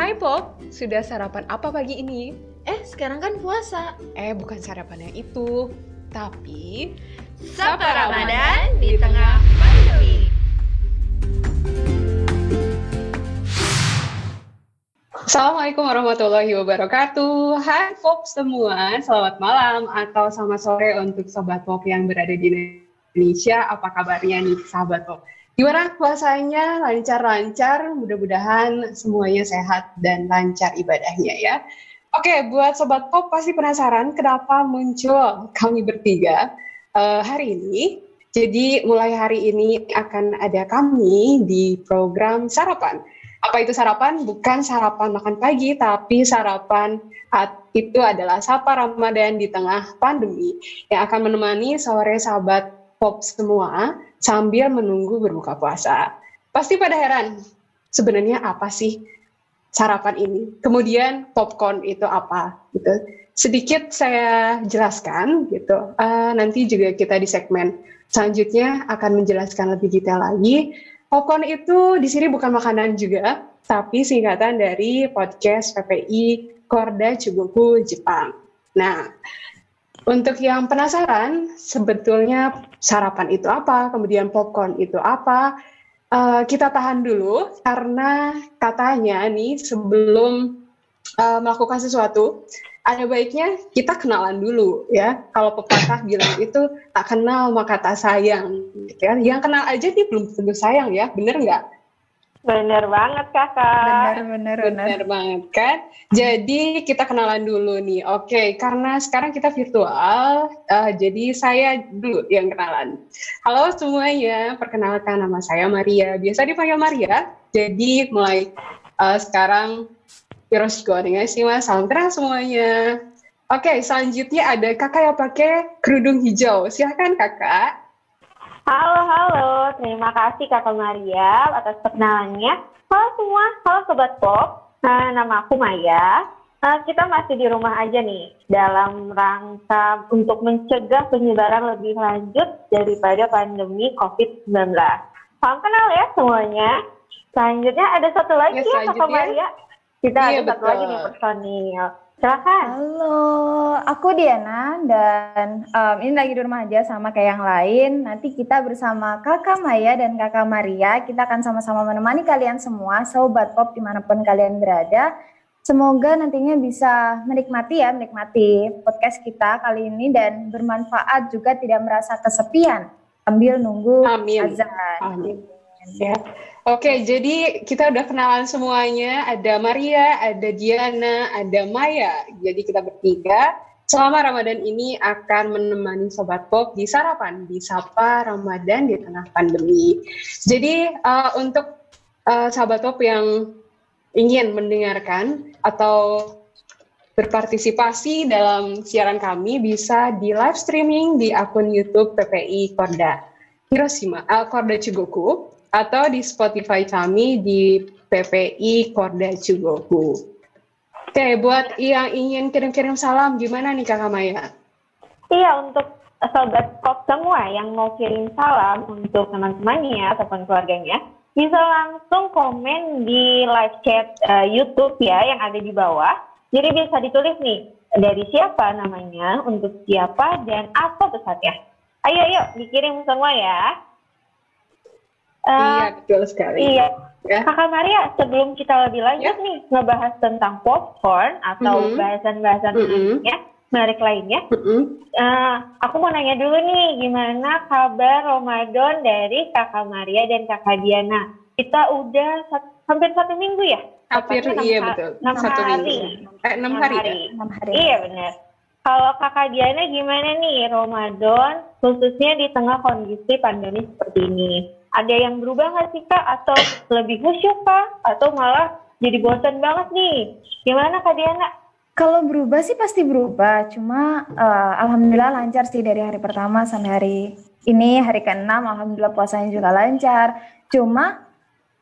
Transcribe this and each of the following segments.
Hai Pop, sudah sarapan apa pagi ini? Eh, sekarang kan puasa. Eh, bukan sarapan yang itu, tapi Sapa Ramadan di tengah pandemi. Assalamualaikum warahmatullahi wabarakatuh. Hai Pop semua, selamat malam atau selamat sore untuk sobat Pop yang berada di Indonesia. Apa kabarnya nih sahabat Pop? Gimana puasanya? Lancar-lancar, mudah-mudahan semuanya sehat dan lancar ibadahnya ya. Oke, buat sobat Pop pasti penasaran kenapa muncul kami bertiga uh, hari ini. Jadi mulai hari ini akan ada kami di program sarapan apa itu sarapan? Bukan sarapan makan pagi, tapi sarapan itu adalah sapa Ramadan di tengah pandemi yang akan menemani sore sahabat pop semua sambil menunggu berbuka puasa. Pasti pada heran, sebenarnya apa sih sarapan ini? Kemudian popcorn itu apa? Gitu. Sedikit saya jelaskan gitu. Uh, nanti juga kita di segmen selanjutnya akan menjelaskan lebih detail lagi Popcorn itu di sini bukan makanan juga, tapi singkatan dari podcast PPI Korda Chugoku Jepang. Nah, untuk yang penasaran, sebetulnya sarapan itu apa, kemudian popcorn itu apa, uh, kita tahan dulu karena katanya nih sebelum uh, melakukan sesuatu, ada baiknya kita kenalan dulu ya. Kalau pepatah bilang itu tak kenal maka tak sayang, gitu ya. Yang kenal aja dia belum tentu sayang ya, bener nggak? Bener banget kakak. Bener bener bener. Bener banget kan. Jadi kita kenalan dulu nih. Oke, karena sekarang kita virtual, uh, jadi saya dulu yang kenalan. Halo semuanya, perkenalkan nama saya Maria. Biasa dipanggil Maria. Jadi mulai uh, sekarang Yoroshiku mas, Salam kenal semuanya. Oke, selanjutnya ada kakak yang pakai kerudung hijau. Silahkan kakak. Halo, halo. Terima kasih kakak Maria atas perkenalannya. Halo semua, halo Sobat Pop. Nah, nama aku Maya. Nah, kita masih di rumah aja nih, dalam rangka untuk mencegah penyebaran lebih lanjut daripada pandemi COVID-19. Salam kenal ya semuanya. Selanjutnya ada satu lagi ya, ya Kakak Maria. Kita iya, ada satu lagi nih personil. Silakan. Halo, aku Diana dan um, ini lagi di rumah aja sama kayak yang lain. Nanti kita bersama Kakak Maya dan Kakak Maria, kita akan sama-sama menemani kalian semua, sobat pop di mana pun kalian berada. Semoga nantinya bisa menikmati ya, menikmati podcast kita kali ini dan bermanfaat juga tidak merasa kesepian sambil nunggu Amin. azan. Amin. Ya. Oke, jadi kita udah kenalan semuanya. Ada Maria, ada Diana, ada Maya. Jadi kita bertiga selama Ramadan ini akan menemani Sobat Pop di sarapan, di Sapa Ramadan di tengah pandemi. Jadi uh, untuk uh, Sobat Pop yang ingin mendengarkan atau berpartisipasi dalam siaran kami bisa di live streaming di akun YouTube PPI Korda Hiroshima, uh, Korda Chugoku atau di Spotify kami di PPI Korda Cugoku. Oke, buat yang ingin kirim-kirim salam, gimana nih Kakak Maya? Iya, untuk sobat pop semua yang mau kirim salam untuk teman-temannya ataupun keluarganya, bisa langsung komen di live chat uh, YouTube ya yang ada di bawah. Jadi bisa ditulis nih, dari siapa namanya, untuk siapa, dan apa pesannya. Ayo, ayo, dikirim semua ya. Uh, iya, betul sekali. Iya. Ya. Kakak Maria, sebelum kita lebih lanjut ya. nih ngebahas tentang popcorn atau mm-hmm. bahasan-bahasan mm-hmm. lainnya, menarik lainnya, mm-hmm. uh, aku mau nanya dulu nih, gimana kabar Ramadan dari Kakak Maria dan Kakak Diana? Kita udah hampir satu minggu ya? Hampir, iya betul. Enam satu hari. Minggu. Eh, enam hari. hari. Ya? hari. Iya benar. Kalau Kakak Diana gimana nih Ramadan, khususnya di tengah kondisi pandemi seperti ini? Ada yang berubah nggak sih kak atau lebih khusyuk kak atau malah jadi bosan banget nih gimana kak Diana? Kalau berubah sih pasti berubah, cuma uh, alhamdulillah lancar sih dari hari pertama sampai hari ini hari ke-6 alhamdulillah puasanya juga lancar. Cuma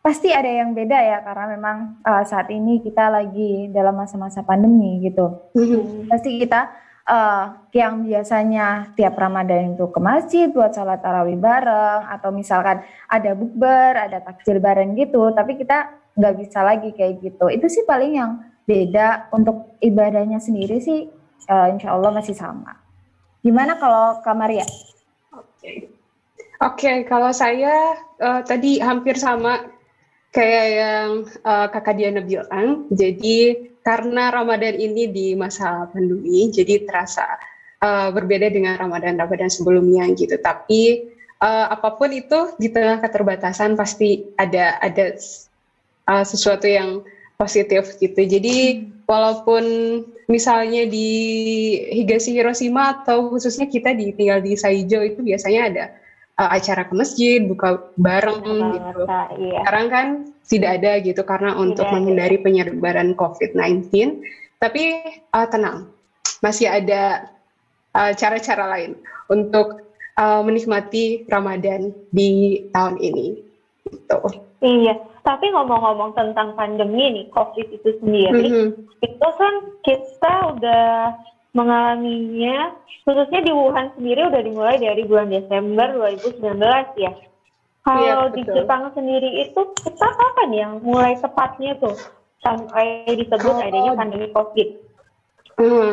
pasti ada yang beda ya karena memang uh, saat ini kita lagi dalam masa-masa pandemi gitu. Mm-hmm. Pasti kita uh, yang biasanya tiap Ramadan itu ke masjid buat sholat tarawih bareng atau misalkan ada bukber, ada takjil bareng gitu, tapi kita nggak bisa lagi kayak gitu. Itu sih paling yang beda untuk ibadahnya sendiri sih uh, insya Allah masih sama. Gimana kalau Kamaria? Oke, okay. kalau saya uh, tadi hampir sama kayak yang uh, kakak Diana bilang. Jadi karena Ramadan ini di masa pandemi, jadi terasa uh, berbeda dengan Ramadan-Ramadan sebelumnya gitu. Tapi uh, apa pun itu di tengah keterbatasan pasti ada ada uh, sesuatu yang positif gitu. Jadi walaupun misalnya di Higashi Hiroshima atau khususnya kita di tinggal di Saijo itu biasanya ada uh, acara ke masjid, buka bareng gitu. Iya. Sekarang kan tidak ada gitu karena tidak untuk menghindari penyebaran COVID-19. Tapi uh, tenang, masih ada uh, cara-cara uh, lain untuk uh, menikmati Ramadan di tahun ini. Gitu. Iya, tapi ngomong-ngomong tentang pandemi nih, COVID itu sendiri, mm -hmm. itu kan kita udah mengalaminya, khususnya di Wuhan sendiri udah dimulai dari bulan Desember 2019 ya. Kalau iya, di Jepang sendiri itu kita kapan yang mulai tepatnya tuh sampai disebut Kalau, adanya pandemi COVID? Hmm,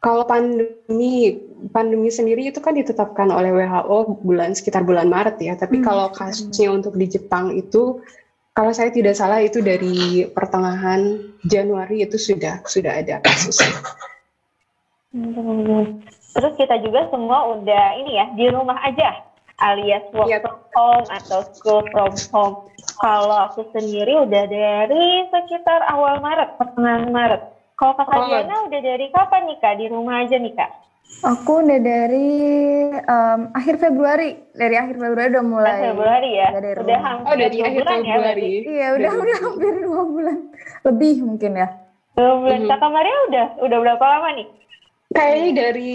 kalau pandemi pandemi sendiri itu kan ditetapkan oleh WHO bulan sekitar bulan Maret ya. Tapi hmm. kalau kasusnya untuk di Jepang itu kalau saya tidak salah itu dari pertengahan Januari itu sudah sudah ada kasus. Hmm. Terus kita juga semua udah ini ya di rumah aja alias work yep. from home atau school from home. Kalau aku sendiri udah dari sekitar awal Maret, pertengahan Maret. Kalau Kakak oh. Diana udah dari kapan nih Kak? Di rumah aja nih Kak? Aku udah dari um, akhir Februari, dari akhir Februari udah mulai. Akhir Februari ya. Dari udah hampir oh, dari akhir bulan ya, Februari. ya. Iya, udah dari udah hampir dua bulan, lebih mungkin ya. Dua bulan. Hmm. Kakak Maria udah udah berapa lama nih? Kayaknya dari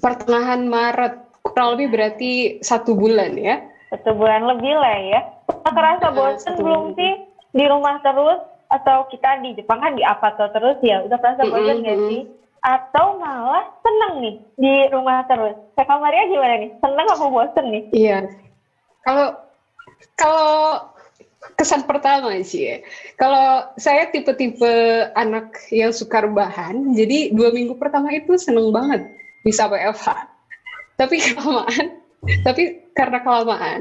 pertengahan Maret, kurang lebih berarti satu bulan ya. Satu bulan lebih lah ya. Kerasa bosan belum sih di rumah terus? atau kita di Jepang kan di apa terus ya udah perasa bosan mm -hmm. gak sih atau malah seneng nih di rumah terus kakak Maria gimana nih seneng apa bosen nih iya kalau kalau kesan pertama sih ya. Kalau saya tipe-tipe anak yang suka rebahan, jadi dua minggu pertama itu seneng banget bisa WFH. Tapi kelamaan, tapi karena kelamaan,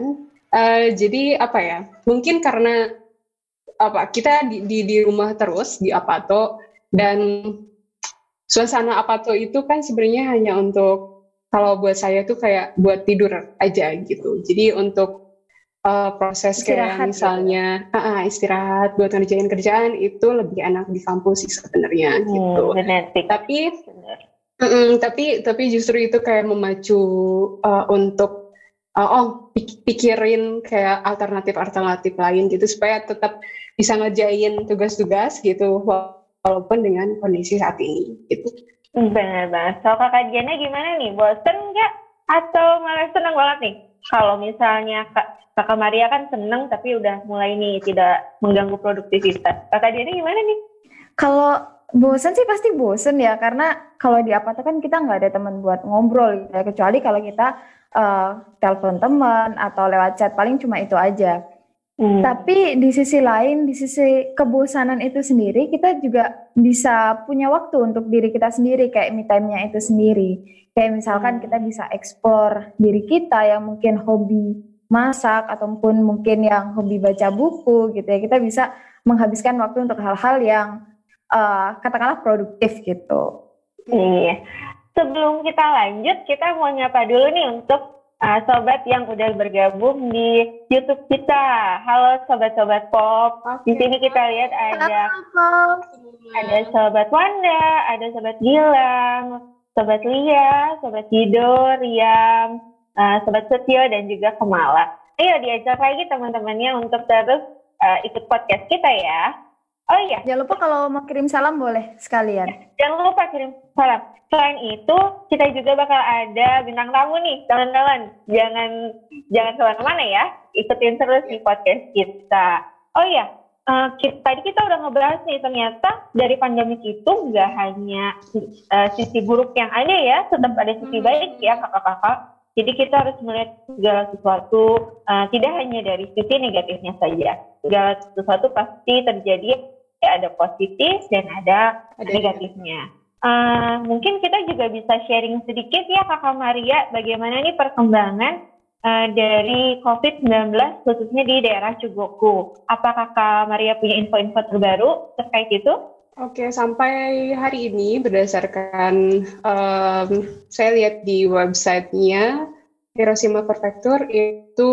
uh, jadi apa ya? Mungkin karena apa kita di, di di rumah terus di Apato dan suasana Apato itu kan sebenarnya hanya untuk kalau buat saya tuh kayak buat tidur aja gitu. Jadi untuk uh, proses istirahat kayak misalnya gitu. uh, istirahat buat ngerjain kerjaan itu lebih enak di kampus sih sebenarnya hmm, gitu. Genetik. Tapi mm -mm, tapi tapi justru itu kayak memacu uh, untuk uh, oh pikirin kayak alternatif-alternatif lain gitu supaya tetap bisa ngejain tugas-tugas gitu walaupun dengan kondisi saat ini gitu. Benar banget. So kakak Diana gimana nih? Bosen nggak? Atau malah seneng banget nih? Kalau misalnya kak, kakak Maria kan seneng tapi udah mulai nih tidak mengganggu produktivitas. Kakak Diana gimana nih? Kalau bosen sih pasti bosen ya karena kalau di apa kan kita nggak ada teman buat ngobrol gitu ya kecuali kalau kita uh, telepon teman atau lewat chat paling cuma itu aja. Hmm. Tapi di sisi lain, di sisi kebosanan itu sendiri, kita juga bisa punya waktu untuk diri kita sendiri, kayak me time-nya itu sendiri. Kayak misalkan hmm. kita bisa eksplor diri kita yang mungkin hobi masak, ataupun mungkin yang hobi baca buku gitu ya. Kita bisa menghabiskan waktu untuk hal-hal yang uh, katakanlah produktif gitu. Iya. Sebelum kita lanjut, kita mau nyapa dulu nih untuk uh, sobat yang udah bergabung di YouTube kita. Halo sobat-sobat pop. Okay. Di sini kita lihat ada ada sobat Wanda, ada sobat Gilang, sobat Lia, sobat Dido, Riam, uh, sobat Setio dan juga Kemala. Ayo diajak lagi teman-temannya untuk terus uh, ikut podcast kita ya. Oh iya. Jangan lupa kalau mau kirim salam boleh sekalian. Jangan lupa kirim salam. Selain itu, kita juga bakal ada bintang tamu nih, teman-teman. Jangan jangan ke mana-mana ya. Ikutin terus di podcast kita. Oh iya, uh, kita, tadi kita udah ngebahas nih, ternyata dari pandemi itu nggak hanya uh, sisi buruk yang ada ya, tetap ada sisi hmm. baik ya kakak-kakak. Jadi kita harus melihat segala sesuatu uh, tidak hanya dari sisi negatifnya saja. Segala sesuatu pasti terjadi ada positif dan ada, ada negatifnya. Uh, mungkin kita juga bisa sharing sedikit ya Kakak Maria bagaimana nih perkembangan uh, dari COVID-19 khususnya di daerah Cugoku. Apakah Kakak Maria punya info-info terbaru terkait itu? Oke, sampai hari ini berdasarkan um, saya lihat di websitenya Hiroshima Prefecture itu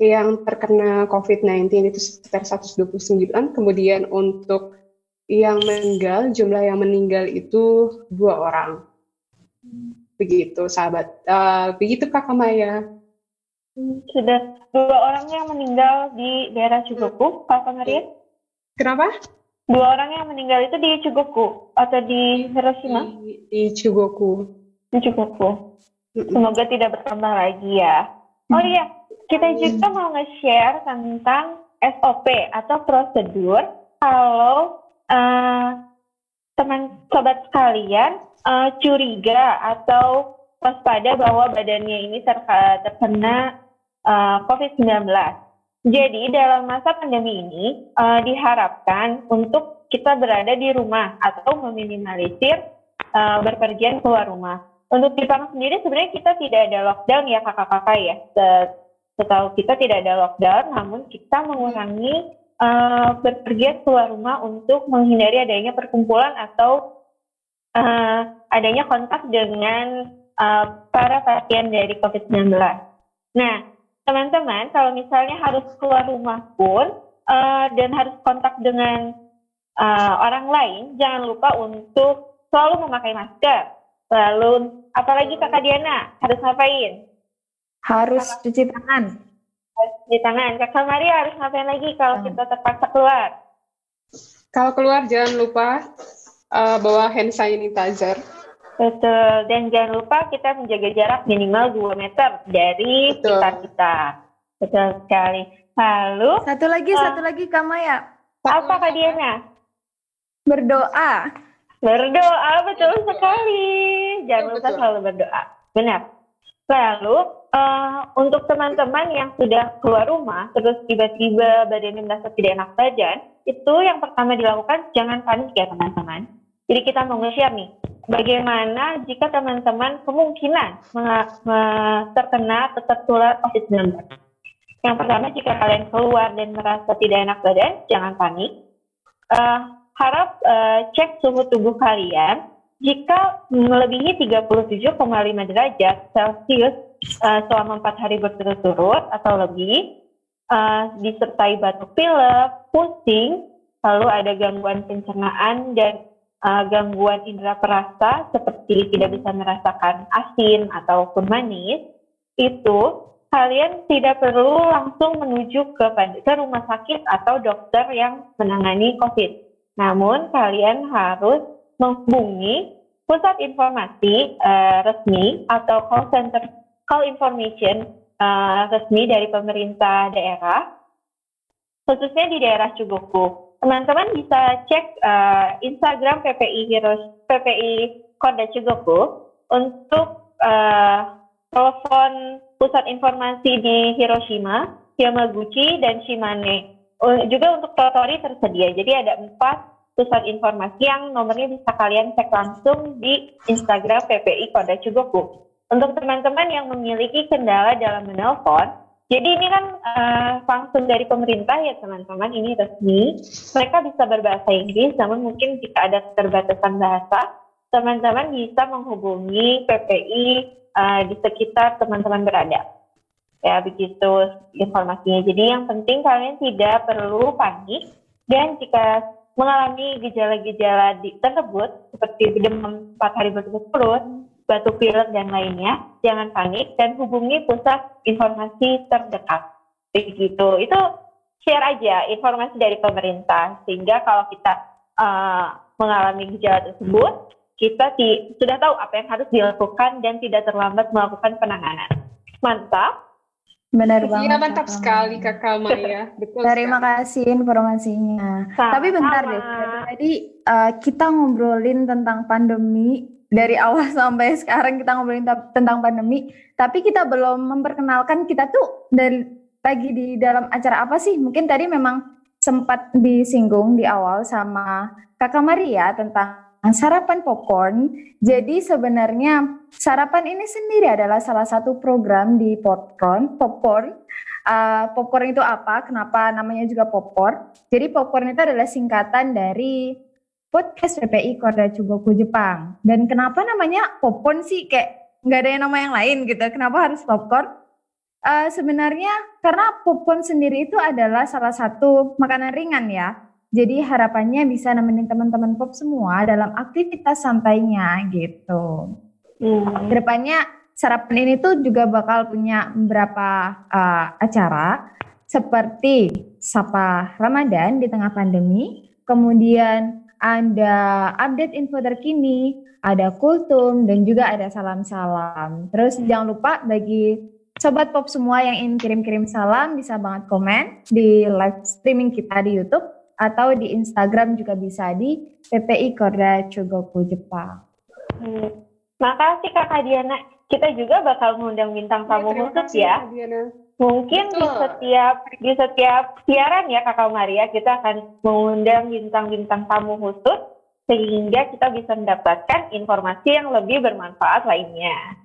yang terkena COVID-19 itu sekitar 129, kemudian untuk yang meninggal, jumlah yang meninggal itu dua orang. Begitu, sahabat. Uh, begitu Kakak Maya. Sudah dua orang yang meninggal di daerah Cugoku, Kakak Maria? Kenapa? Dua orang yang meninggal itu di Chugoku atau di Hiroshima? Di, di Chugoku. Di Chugoku. Semoga tidak bertambah lagi ya. Oh iya, kita juga mau nge-share tentang SOP atau prosedur kalau uh, teman sobat sekalian uh, curiga atau waspada bahwa badannya ini terkena uh, COVID-19 jadi dalam masa pandemi ini uh, diharapkan untuk kita berada di rumah atau meminimalisir uh, berpergian keluar rumah. Untuk di Jepang sendiri sebenarnya kita tidak ada lockdown ya kakak-kakak ya. Setahu kita tidak ada lockdown, namun kita mengurangi uh, berpergian keluar rumah untuk menghindari adanya perkumpulan atau uh, adanya kontak dengan uh, para pasien dari COVID-19. Nah, teman-teman kalau misalnya harus keluar rumah pun uh, dan harus kontak dengan uh, orang lain, jangan lupa untuk selalu memakai masker. Lalu, apalagi kakak Diana, harus ngapain? Harus cuci tangan. Harus cuci tangan. Kakak Maria harus ngapain lagi kalau hmm. kita terpaksa keluar? Kalau keluar jangan lupa uh, bawa hand sanitizer Betul, dan jangan lupa kita menjaga jarak minimal 2 meter dari sekitar kita. Betul sekali. Lalu satu lagi, uh, satu lagi Kamaya. Apa Kak Diana? Berdoa. Berdoa betul sekali. Jangan lupa selalu berdoa. Benar. Lalu uh, untuk teman-teman yang sudah keluar rumah terus tiba-tiba badannya merasa tidak enak badan, itu yang pertama dilakukan jangan panik ya teman-teman. Jadi kita mau nge-share nih, bagaimana jika teman-teman kemungkinan terkena atau tertular COVID-19. Yang pertama, jika kalian keluar dan merasa tidak enak badan, jangan panik. Uh, harap uh, cek suhu tubuh kalian. Jika melebihi 37,5 derajat Celcius uh, selama 4 hari berturut-turut atau lebih, uh, disertai batuk pilek, pusing, lalu ada gangguan pencernaan dan uh, gangguan indera perasa seperti tidak bisa merasakan asin ataupun manis, itu kalian tidak perlu langsung menuju ke, ke rumah sakit atau dokter yang menangani COVID. Namun kalian harus menghubungi pusat informasi uh, resmi atau call center call information uh, resmi dari pemerintah daerah, khususnya di daerah Cuguku teman-teman bisa cek uh, Instagram PPI Hirosh PPI Koda Chugoku untuk uh, telepon pusat informasi di Hiroshima, Yamaguchi, dan Shimane. Uh, juga untuk Totori tersedia. Jadi ada empat pusat informasi yang nomornya bisa kalian cek langsung di Instagram PPI Koda Chugoku. Untuk teman-teman yang memiliki kendala dalam menelpon, jadi ini kan uh, langsung dari pemerintah ya teman-teman, ini resmi. Mereka bisa berbahasa Inggris, namun mungkin jika ada keterbatasan bahasa, teman-teman bisa menghubungi PPI uh, eh, di sekitar teman-teman berada. Ya begitu informasinya. Jadi yang penting kalian tidak perlu panik dan jika mengalami gejala-gejala tersebut seperti demam 4 hari berturut-turut, batuk pilek dan lainnya, jangan panik dan hubungi pusat informasi terdekat. Begitu. Itu share aja informasi dari pemerintah sehingga kalau kita uh, mengalami gejala tersebut, kita sudah tahu apa yang harus dilakukan dan tidak terlambat melakukan penanganan. Mantap. Benar iya, banget. Iya mantap kakak. sekali kakak Maya. Betul. Terima sekali. kasih informasinya. Sama, Tapi bentar deh. Tadi uh, kita ngobrolin tentang pandemi dari awal sampai sekarang kita ngobrolin tentang pandemi, tapi kita belum memperkenalkan kita tuh dari lagi di dalam acara apa sih? Mungkin tadi memang sempat disinggung di awal sama Kakak Maria tentang sarapan popcorn. Jadi sebenarnya sarapan ini sendiri adalah salah satu program di popcorn. Popcorn. Uh, popcorn itu apa? Kenapa namanya juga popcorn? Jadi popcorn itu adalah singkatan dari podcast PPI Korda Chugoku Jepang. Dan kenapa namanya popcorn sih? Kayak nggak ada yang nama yang lain gitu. Kenapa harus popcorn? Uh, sebenarnya karena popcorn sendiri itu adalah salah satu makanan ringan ya jadi harapannya bisa nemenin teman-teman pop semua dalam aktivitas santainya gitu. Hmm. Ke depannya sarapan ini tuh juga bakal punya beberapa uh, acara seperti Sapa Ramadan di tengah pandemi, kemudian ada update info terkini, ada kultum, dan juga ada salam-salam. Terus jangan lupa bagi sobat pop semua yang ingin kirim-kirim salam bisa banget komen di live streaming kita di YouTube atau di Instagram juga bisa di PPI Korda Chogoku Jepang. Hmm. Makasih Kakak Diana. Kita juga bakal mengundang bintang iya, tamu ya, khusus ya. Mungkin Betul. di setiap di setiap siaran ya Kakak Maria kita akan mengundang bintang-bintang tamu khusus sehingga kita bisa mendapatkan informasi yang lebih bermanfaat lainnya.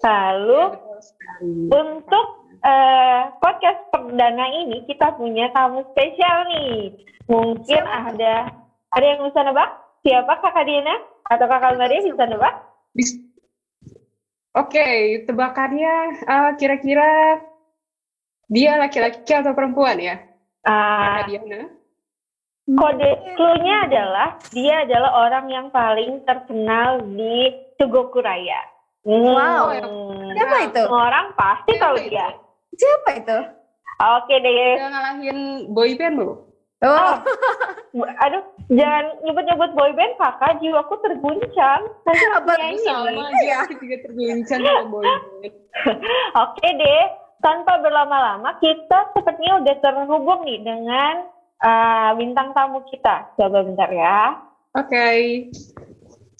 Lalu ya, untuk uh, podcast perdana ini kita punya tamu spesial nih. Mungkin ada ada yang bisa nebak? Siapa Kakak Diana atau Kakak Maria bisa nebak? Oke, okay, tebakannya uh, kira-kira dia laki-laki atau perempuan ya? Uh, Kakak Diana. Kode clue-nya adalah dia adalah orang yang paling terkenal di Tugoku Raya. Hmm. Wow. Siapa itu? Orang pasti tahu dia. Siapa itu? Oke deh. Udah ngalahin boyband belum? Oh. Aduh, jangan nyebut-nyebut boyband kakak, jiwaku terguncang. Nanti apa sama aku juga terguncang sama boyband. Oke deh, tanpa berlama-lama kita sepertinya udah terhubung nih dengan uh, bintang tamu kita. Coba bentar ya. Oke. Okay.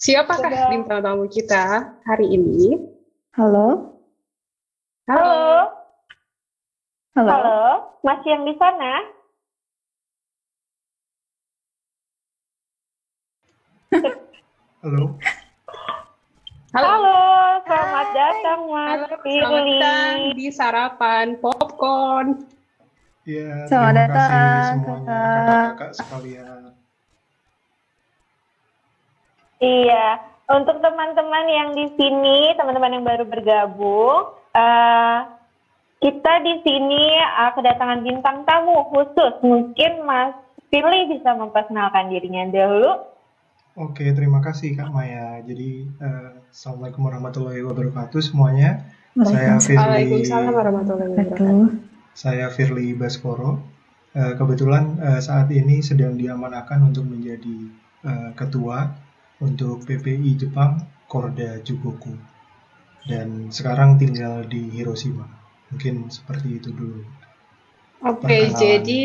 Siapakah Coba. bintang tamu kita hari ini? Halo. Halo. Halo. Halo. Masih yang di sana? Halo. Halo. Halo, selamat Hai. datang Mas Halo, Selamat datang di sarapan popcorn. Iya, terima datang, kasih semuanya kakak-kakak sekalian. Iya, untuk teman-teman yang di sini, teman-teman yang baru bergabung, uh, kita di sini uh, kedatangan bintang tamu khusus. Mungkin Mas Firly bisa memperkenalkan dirinya dulu. Oke, terima kasih Kak Maya. Jadi, uh, Assalamualaikum warahmatullahi wabarakatuh semuanya. Saya Firly. warahmatullahi wabarakatuh. Saya Firly Baskoro. Uh, kebetulan uh, saat ini sedang diamanahkan untuk menjadi uh, ketua untuk PPI Jepang Korda Jugoku. Dan sekarang tinggal di Hiroshima. Mungkin seperti itu dulu. Oke, okay, jadi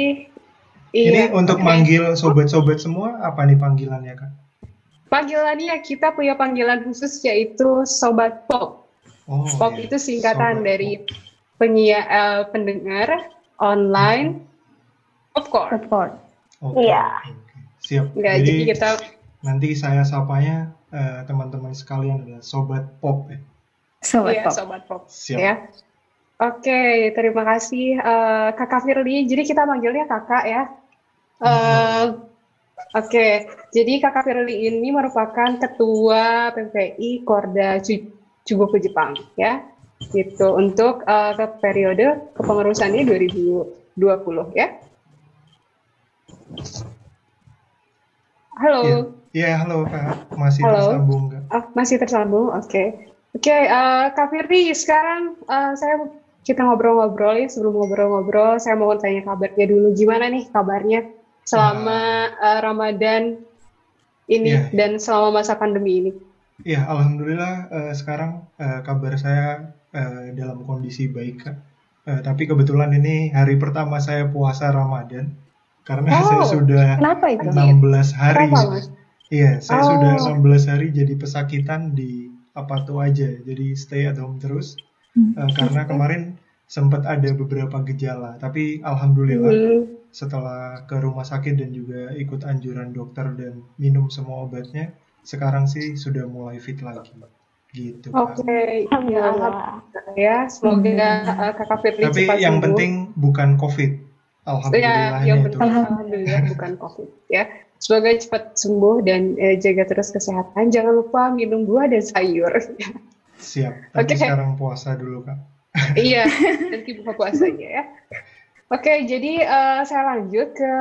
ini iya, untuk okay. manggil sobat-sobat semua apa nih panggilannya kak? Panggilannya kita punya panggilan khusus yaitu Sobat Pop. Oh, Pop iya. itu singkatan Sobat dari penyia, uh, pendengar online popcorn. Popcorn. Okay, iya. Okay. Siap. Nggak, jadi, jadi kita nanti saya sapanya uh, teman-teman sekalian adalah Sobat Pop ya. Sobat iya, Pop. Sobat Pop. Siap. Ya. Oke, okay, terima kasih uh, Kakak Firly. Jadi kita manggilnya Kakak ya. Uh, Oke, jadi Kakak Firly ini merupakan ketua PPI Korda Chugoku Jepang ya. Gitu untuk uh, ke periode kepengurusannya 2020 ya. Halo. Iya, ya, halo Kak. Masih halo. tersambung Kak? Oh, masih tersambung. Oke. Okay. Oke, okay, uh, Kak Firly, sekarang uh, saya kita ngobrol-ngobrol ya sebelum ngobrol-ngobrol saya mau tanya kabarnya dulu gimana nih kabarnya selama uh, Ramadan ini yeah. dan selama masa pandemi ini? Ya, alhamdulillah uh, sekarang uh, kabar saya uh, dalam kondisi baik. Uh, tapi kebetulan ini hari pertama saya puasa Ramadan karena oh, saya sudah 16 hari. Iya, saya oh. sudah 16 hari jadi pesakitan di apa tuh aja. Jadi stay at home terus. Uh, karena kemarin sempat ada beberapa gejala, tapi alhamdulillah hmm. Setelah ke rumah sakit dan juga ikut anjuran dokter dan minum semua obatnya, sekarang sih sudah mulai fit lagi. Gitu. Oke, okay. ya, ya semoga hmm. uh, kakak Fitri Tapi yang sembuh. penting bukan COVID. Alhamdulillah. Ya, yang penting alhamdulillah bukan COVID ya. Semoga cepat sembuh dan eh, jaga terus kesehatan. Jangan lupa minum buah dan sayur. Siap. Tapi okay. sekarang puasa dulu kak. iya, nanti buka puasanya ya. Oke, jadi uh, saya lanjut ke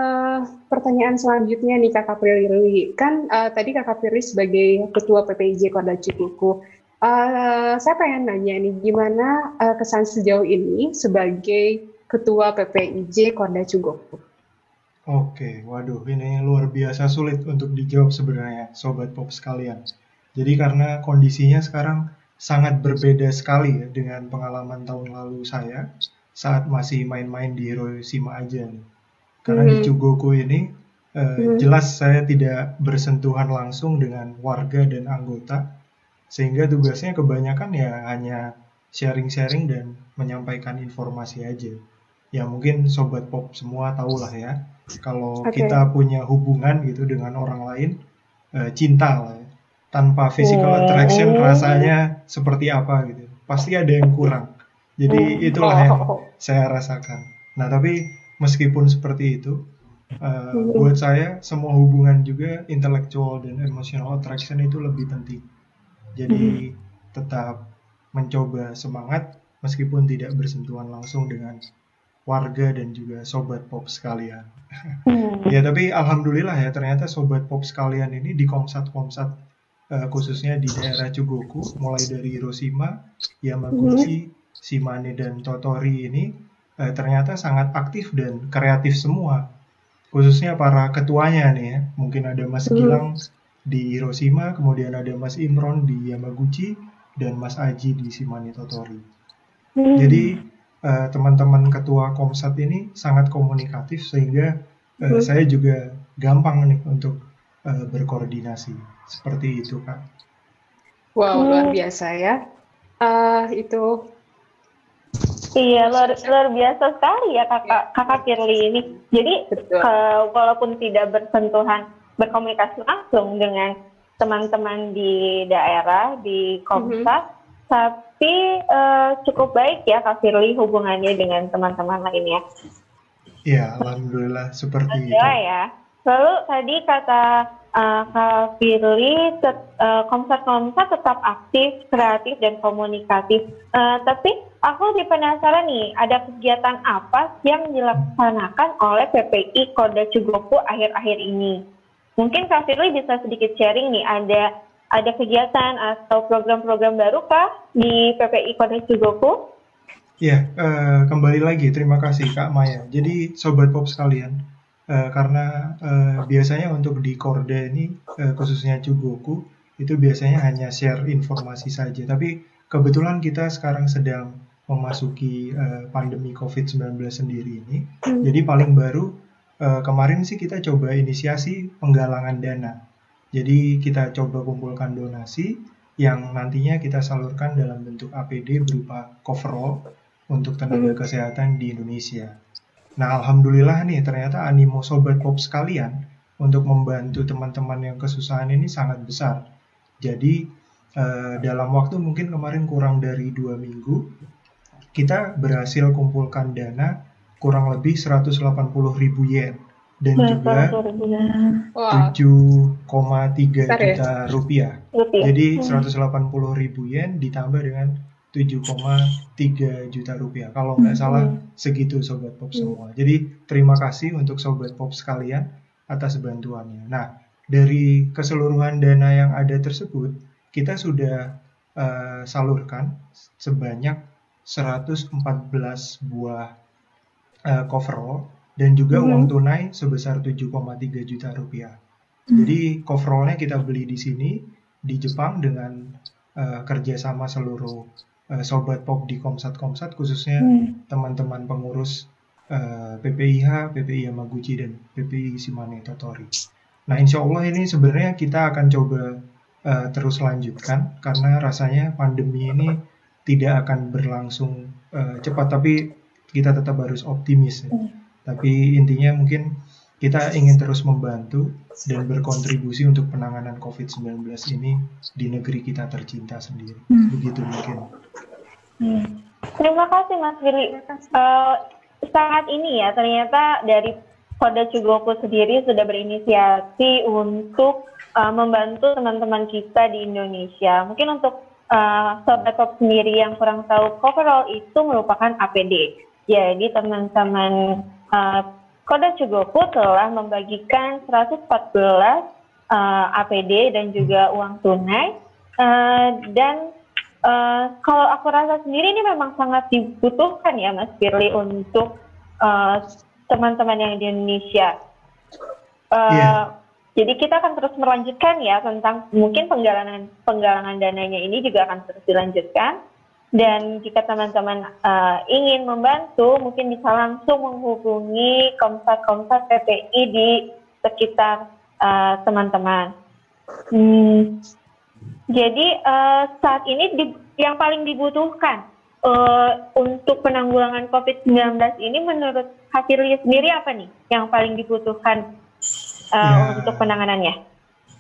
pertanyaan selanjutnya nih Kakak Prilly. Kan uh, tadi Kakak Prilly sebagai Ketua PPIJ Korda Cikuku, uh, saya pengen nanya nih, gimana uh, kesan sejauh ini sebagai Ketua PPIJ Korda Cikuku? Oke, waduh ini luar biasa sulit untuk dijawab sebenarnya Sobat Pop sekalian. Jadi karena kondisinya sekarang sangat berbeda sekali ya dengan pengalaman tahun lalu saya saat masih main-main di Hiroshima aja nih. Karena hmm. di Chugoku ini eh, hmm. jelas saya tidak bersentuhan langsung dengan warga dan anggota sehingga tugasnya kebanyakan ya hanya sharing-sharing dan menyampaikan informasi aja. Ya mungkin sobat pop semua tahu lah ya kalau okay. kita punya hubungan gitu dengan orang lain uh, cinta lah ya. tanpa physical oh. attraction rasanya seperti apa gitu pasti ada yang kurang jadi hmm. itulah yang oh. saya rasakan nah tapi meskipun seperti itu uh, buat saya semua hubungan juga intellectual dan emotional attraction itu lebih penting jadi hmm. tetap mencoba semangat meskipun tidak bersentuhan langsung dengan warga dan juga sobat pop sekalian. Hmm. ya tapi alhamdulillah ya ternyata sobat pop sekalian ini di komsat-komsat uh, khususnya di daerah Chugoku mulai dari Hiroshima, Yamaguchi, hmm. Shimane dan Totori ini uh, ternyata sangat aktif dan kreatif semua. Khususnya para ketuanya nih ya. Mungkin ada Mas hmm. Gilang di Hiroshima, kemudian ada Mas Imron di Yamaguchi dan Mas Aji di Shimane Totori. Hmm. Jadi Eh, teman-teman ketua Komsat ini sangat komunikatif sehingga uh, hmm. saya juga gampang nih untuk uh, berkoordinasi seperti itu kak. Wow hmm. luar biasa ya uh, itu. Iya luar luar biasa sekali ya kakak ya. kakak Firly ini. Jadi uh, walaupun tidak bersentuhan berkomunikasi langsung dengan teman-teman di daerah di Komsat, mm -hmm. tapi uh, cukup baik ya Kak Firly hubungannya dengan teman-teman lainnya. Iya, alhamdulillah seperti itu. ya. Lalu tadi kata uh, Kak Firly, uh, tetap aktif, kreatif, dan komunikatif. Uh, tapi aku di penasaran nih, ada kegiatan apa yang dilaksanakan oleh PPI Koda Cugoku akhir-akhir ini? Mungkin Kak Firly bisa sedikit sharing nih, ada ada kegiatan atau program-program baru kah di PPI Kota Cigoku? Ya, uh, kembali lagi. Terima kasih Kak Maya. Jadi Sobat Pop sekalian, uh, karena uh, biasanya untuk di Korda ini, uh, khususnya Cugoku, itu biasanya hanya share informasi saja. Tapi kebetulan kita sekarang sedang memasuki uh, pandemi COVID-19 sendiri ini. Hmm. Jadi paling baru, uh, kemarin sih kita coba inisiasi penggalangan dana jadi kita coba kumpulkan donasi yang nantinya kita salurkan dalam bentuk APD berupa coverall untuk tenaga hmm. kesehatan di Indonesia. Nah, alhamdulillah nih ternyata animo sobat pop sekalian untuk membantu teman-teman yang kesusahan ini sangat besar. Jadi eh, dalam waktu mungkin kemarin kurang dari dua minggu, kita berhasil kumpulkan dana kurang lebih 180 ribu yen dan juga 7,3 ya? juta rupiah. rupiah. Jadi 180 hmm. ribu yen ditambah dengan 7,3 juta rupiah. Kalau nggak hmm. salah segitu sobat pop hmm. semua. Jadi terima kasih untuk sobat pop sekalian atas bantuannya. Nah dari keseluruhan dana yang ada tersebut kita sudah uh, salurkan sebanyak 114 buah uh, coverall dan juga hmm. uang tunai sebesar 7,3 juta rupiah. Hmm. Jadi coverallnya kita beli di sini di Jepang dengan uh, kerjasama seluruh uh, sobat pop di Komsat Komsat khususnya hmm. teman-teman pengurus uh, PPIH, PPI Yamaguchi dan PPI Shimane Totori. Nah, insya Allah ini sebenarnya kita akan coba uh, terus lanjutkan karena rasanya pandemi ini tidak akan berlangsung uh, cepat, tapi kita tetap harus optimis. Ya. Hmm. Tapi intinya mungkin kita ingin terus membantu dan berkontribusi untuk penanganan COVID-19 ini di negeri kita tercinta sendiri. Hmm. Begitu mungkin. Hmm. Terima kasih Mas Billy. Uh, sangat ini ya ternyata dari Koda Cugoku sendiri sudah berinisiasi untuk uh, membantu teman-teman kita di Indonesia. Mungkin untuk uh, sobat top sendiri yang kurang tahu, coverall itu merupakan APD. Jadi teman-teman uh, Koda Cugoku telah membagikan 114 uh, APD dan juga uang tunai. Uh, dan uh, kalau aku rasa sendiri ini memang sangat dibutuhkan ya Mas Firly untuk uh, teman-teman yang di Indonesia. Uh, eh, yeah. Jadi kita akan terus melanjutkan ya tentang mungkin penggalangan penggalangan dananya ini juga akan terus dilanjutkan. Dan jika teman-teman uh, ingin membantu, mungkin bisa langsung menghubungi komsat-komsat PPI di sekitar teman-teman. Uh, hmm, jadi uh, saat ini di, yang paling dibutuhkan uh, untuk penanggulangan COVID-19 ini menurut Hafirli sendiri apa nih yang paling dibutuhkan uh, ya, untuk penanganannya?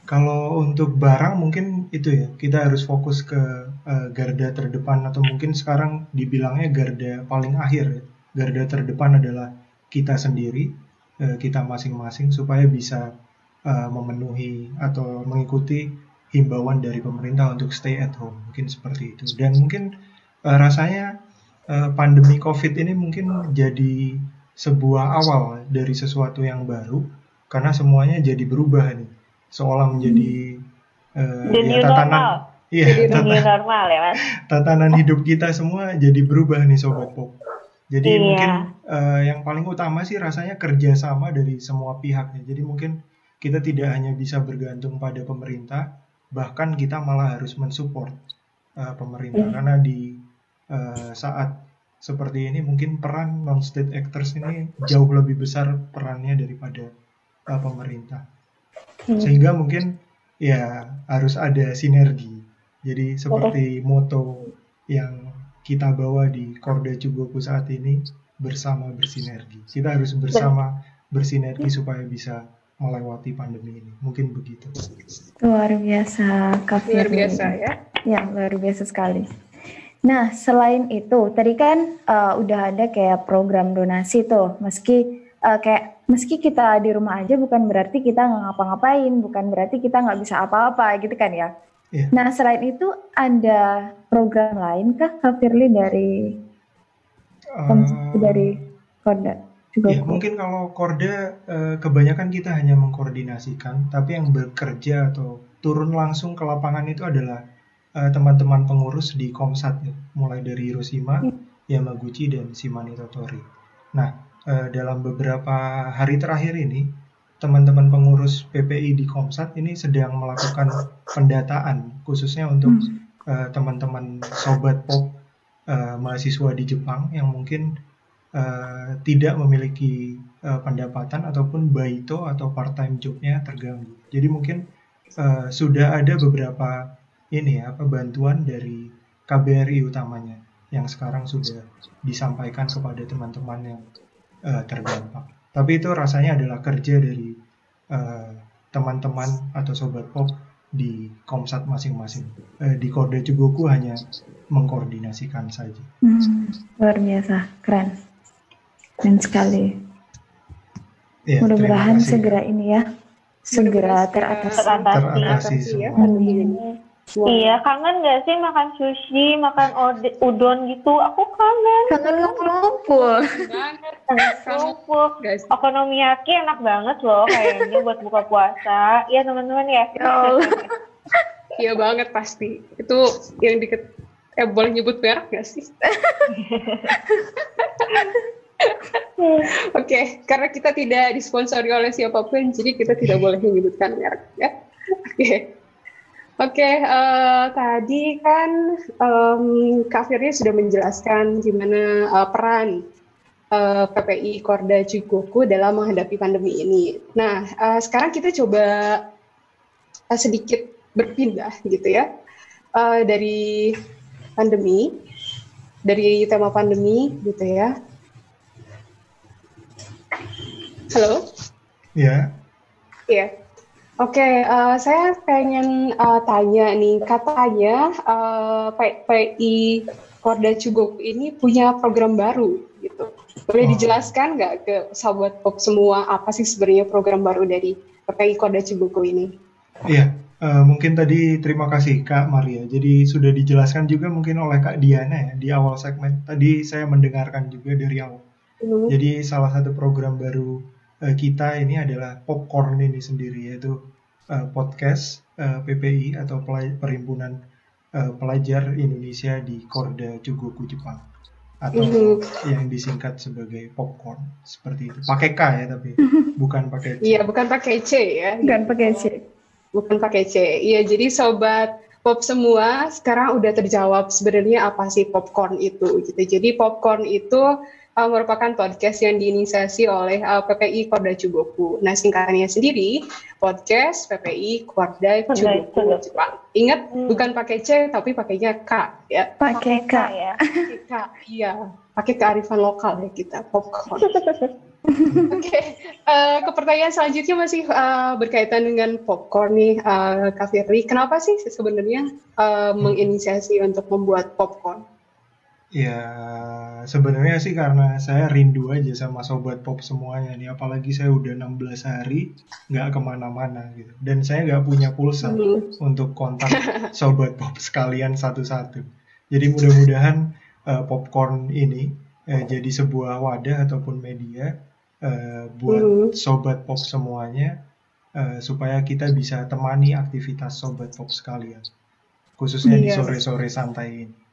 Kalau untuk barang mungkin itu ya kita harus fokus ke uh, garda terdepan atau mungkin sekarang dibilangnya garda paling akhir. Ya. Garda terdepan adalah kita sendiri, uh, kita masing-masing supaya bisa uh, memenuhi atau mengikuti himbauan dari pemerintah untuk stay at home. Mungkin seperti itu. Dan mungkin uh, rasanya uh, pandemi COVID ini mungkin jadi sebuah awal dari sesuatu yang baru karena semuanya jadi berubah nih. Seolah menjadi uh, ya, tatanan iya tata, normal ya mas. tatanan hidup kita semua jadi berubah nih sobat pop. Jadi iya. mungkin uh, yang paling utama sih rasanya kerjasama dari semua pihak ya. Jadi mungkin kita tidak hanya bisa bergantung pada pemerintah bahkan kita malah harus mensupport uh, pemerintah. Mm. karena di uh, saat seperti ini mungkin peran non state actors ini jauh lebih besar perannya daripada uh, pemerintah. Hmm. sehingga mungkin ya harus ada sinergi. Jadi seperti moto yang kita bawa di Korda Cugoku saat ini bersama bersinergi. Kita harus bersama bersinergi supaya bisa melewati pandemi ini. Mungkin begitu. Luar biasa Kak luar biasa ya. Ya luar biasa sekali. Nah, selain itu, tadi kan uh, udah ada kayak program donasi tuh, meski uh, kayak meski kita di rumah aja bukan berarti kita nggak ngapa-ngapain, bukan berarti kita nggak bisa apa-apa gitu kan ya. Yeah. Nah, selain itu ada program lain kah, Kak Firly dari uh, dari Korda? Juga ya, mungkin kalau Korda uh, kebanyakan kita hanya mengkoordinasikan, tapi yang bekerja atau turun langsung ke lapangan itu adalah teman-teman uh, pengurus di Komsat ya, mulai dari Hiroshima, hmm. Yamaguchi dan Shimane Totori. Nah, uh, dalam beberapa hari terakhir ini teman-teman pengurus PPI di Komsat ini sedang melakukan pendataan khususnya untuk hmm. uh, teman-teman sobat pop uh, mahasiswa di Jepang yang mungkin uh, tidak memiliki uh, pendapatan ataupun baito atau part-time jobnya terganggu. Jadi mungkin uh, sudah ada beberapa ini ya, apa bantuan dari KBRI utamanya yang sekarang sudah disampaikan kepada teman-teman yang uh, terdampak. Tapi itu rasanya adalah kerja dari uh, teman-teman atau sobat pop di Komsat masing-masing. Uh, di Kode Cugoku hanya mengkoordinasikan saja. Hmm, luar biasa, keren, keren sekali. Ya, Mudah-mudahan segera ini ya, segera teratasi. Teratasi, teratasi ya. Wow. Iya, kangen gak sih makan sushi, makan udon gitu? Aku kangen. Kangen ngumpul-ngumpul. Kangen ngumpul. Okonomiyaki enak banget loh kayaknya buat buka puasa. Iya teman-teman ya. Ya Iya banget pasti. Itu yang deket, eh boleh nyebut merek gak sih? Oke, okay, karena kita tidak disponsori oleh siapa pun, jadi kita tidak boleh menyebutkan merek ya. Oke. Okay. Oke, okay, uh, eh, tadi kan um, Kak Firly sudah menjelaskan gimana uh, peran uh, PPI Korda Cikuku dalam menghadapi pandemi ini. Nah, uh, sekarang kita coba uh, sedikit berpindah gitu ya uh, dari pandemi, dari tema pandemi gitu ya. Halo? Ya. Iya. Oke, okay, uh, saya pengen uh, tanya nih, katanya uh, PPI Korda Cuguk ini punya program baru gitu. Boleh oh. dijelaskan nggak ke sahabat pop semua apa sih sebenarnya program baru dari PPI Korda Cuguk ini? Iya, uh, mungkin tadi terima kasih Kak Maria. Jadi sudah dijelaskan juga mungkin oleh Kak Diana ya di awal segmen. Tadi saya mendengarkan juga dari awal. Mm. Jadi salah satu program baru uh, kita ini adalah popcorn ini sendiri yaitu uh, podcast uh, eh, PPI atau Perhimpunan uh, Pelajar Indonesia di Korda Chugoku Jepang atau mm -hmm. yang disingkat sebagai popcorn seperti itu. Pakai K ya tapi bukan pakai C. Iya, bukan pakai C ya. Bukan pakai C. Bukan pakai C. Iya, jadi sobat pop semua sekarang udah terjawab sebenarnya apa sih popcorn itu gitu. Jadi popcorn itu uh, merupakan podcast yang diinisiasi oleh uh, PPI Korda Cugoku. Nah, singkatannya sendiri podcast PPI Korda Cugoku Jepang. Ingat hmm. bukan pakai C tapi pakainya K ya. Pakai K ya. Pakai K, iya. Pakai kearifan lokal ya kita popcorn. Oke, okay. uh, ke pertanyaan selanjutnya masih uh, berkaitan dengan popcorn nih, uh, Kak Firly. Kenapa sih sebenarnya uh, menginisiasi untuk membuat popcorn? Ya, sebenarnya sih karena saya rindu aja sama sobat pop semuanya nih. Apalagi saya udah 16 hari nggak ke mana-mana gitu. Dan saya nggak punya pulsa mm. untuk kontak sobat pop sekalian satu-satu. Jadi mudah-mudahan uh, popcorn ini uh, jadi sebuah wadah ataupun media uh, buat mm. sobat pop semuanya uh, supaya kita bisa temani aktivitas sobat pop sekalian. Khususnya di iya. sore-sore santai ini.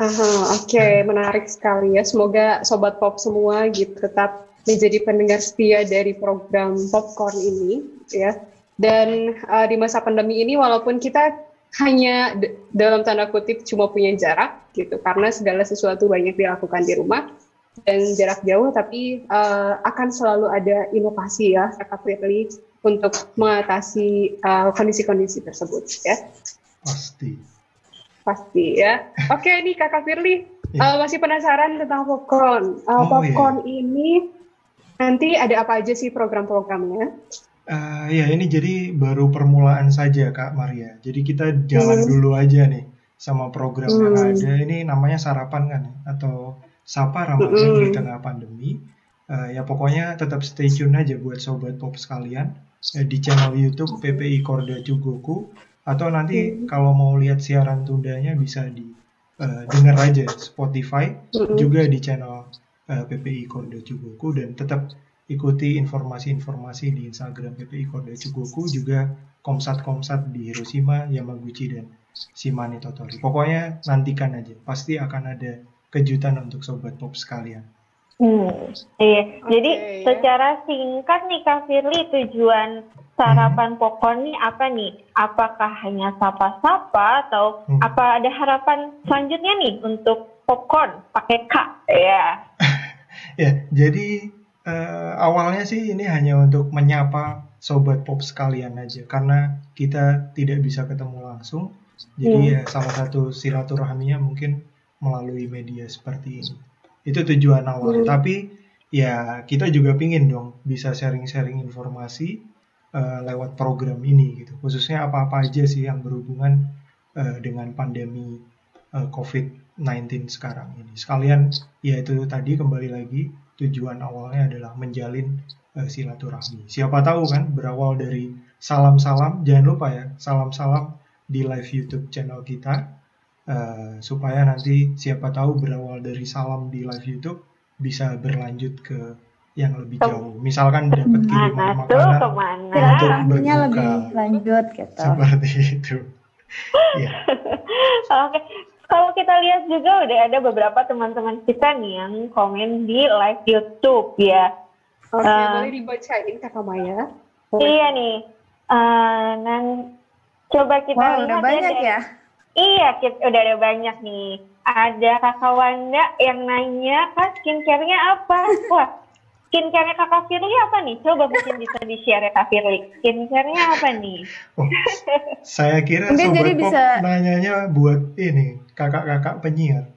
Oke, okay. menarik sekali ya. Semoga sobat pop semua gitu tetap menjadi pendengar setia dari program Popcorn ini, ya. Dan uh, di masa pandemi ini, walaupun kita hanya dalam tanda kutip cuma punya jarak gitu, karena segala sesuatu banyak dilakukan di rumah dan jarak jauh, tapi uh, akan selalu ada inovasi ya, Kak Firly, untuk mengatasi uh, kondisi-kondisi uh, tersebut, ya. Pasti. Pasti ya. Oke, ini Kakak Firly ya. uh, masih penasaran tentang popcorn. Uh, oh, popcorn iya. ini nanti ada apa aja sih program-programnya? Uh, ya ini jadi baru permulaan saja Kak Maria. Jadi kita jalan hmm. dulu aja nih sama program hmm. yang ada. Ini namanya sarapan kan atau sapa Ramadan hmm. di tengah pandemi. Uh, ya pokoknya tetap stay tune aja buat sobat pop sekalian uh, di channel YouTube PPI Korda Jugoku atau nanti hmm. kalau mau lihat siaran tundanya bisa di uh, dengar aja Spotify hmm. juga di channel uh, eh, PPI Korda Cukuku dan tetap ikuti informasi-informasi di Instagram PPI Korda Cukuku juga komsat-komsat di Hiroshima, Yamaguchi dan Shimane Totori. Pokoknya nantikan aja, pasti akan ada kejutan untuk sobat pop sekalian. Hmm, iya. Okay, Jadi ya. secara singkat nih Kak Firly tujuan sarapan popcorn ini apa nih? Apakah hanya sapa-sapa atau hmm. apa ada harapan selanjutnya nih untuk popcorn pakai K? Ya. ya, jadi uh, awalnya sih ini hanya untuk menyapa sobat pop sekalian aja karena kita tidak bisa ketemu langsung. Jadi hmm. ya salah satu silaturahminya mungkin melalui media seperti ini. Itu tujuan awal. Hmm. Tapi ya kita juga pingin dong bisa sharing-sharing informasi uh, lewat program ini gitu. Khususnya apa-apa aja sih yang berhubungan uh, dengan pandemi uh, COVID-19 sekarang ini. Sekalian ya itu tadi kembali lagi tujuan awalnya adalah menjalin uh, silaturahmi. Siapa tahu kan berawal dari salam-salam, jangan lupa ya, salam-salam di live YouTube channel kita. Uh, supaya nanti siapa tahu berawal dari salam di live YouTube bisa berlanjut ke yang lebih jauh. Misalkan dapat kiriman makanan ke mana? untuk berbuka. lebih lanjut gitu. Seperti itu. ya. Oke. Kalau kita lihat juga udah ada beberapa teman-teman kita nih yang komen di live YouTube ya. Oke, okay, uh, boleh dibacain Kakak Maya. Iya nih. Uh, nan coba kita wow, lihat udah banyak ya. Iya, kita, udah ada banyak nih. ada kakak Wanda yang nanya, kak skincare-nya apa? Wah, skincare-nya kakak Firly apa nih? Coba mungkin bisa di-share ya kak Firly. Skincare-nya apa nih? Oh, saya kira Mungkin Sobat jadi Pop bisa nanyanya buat ini, kakak-kakak penyiar.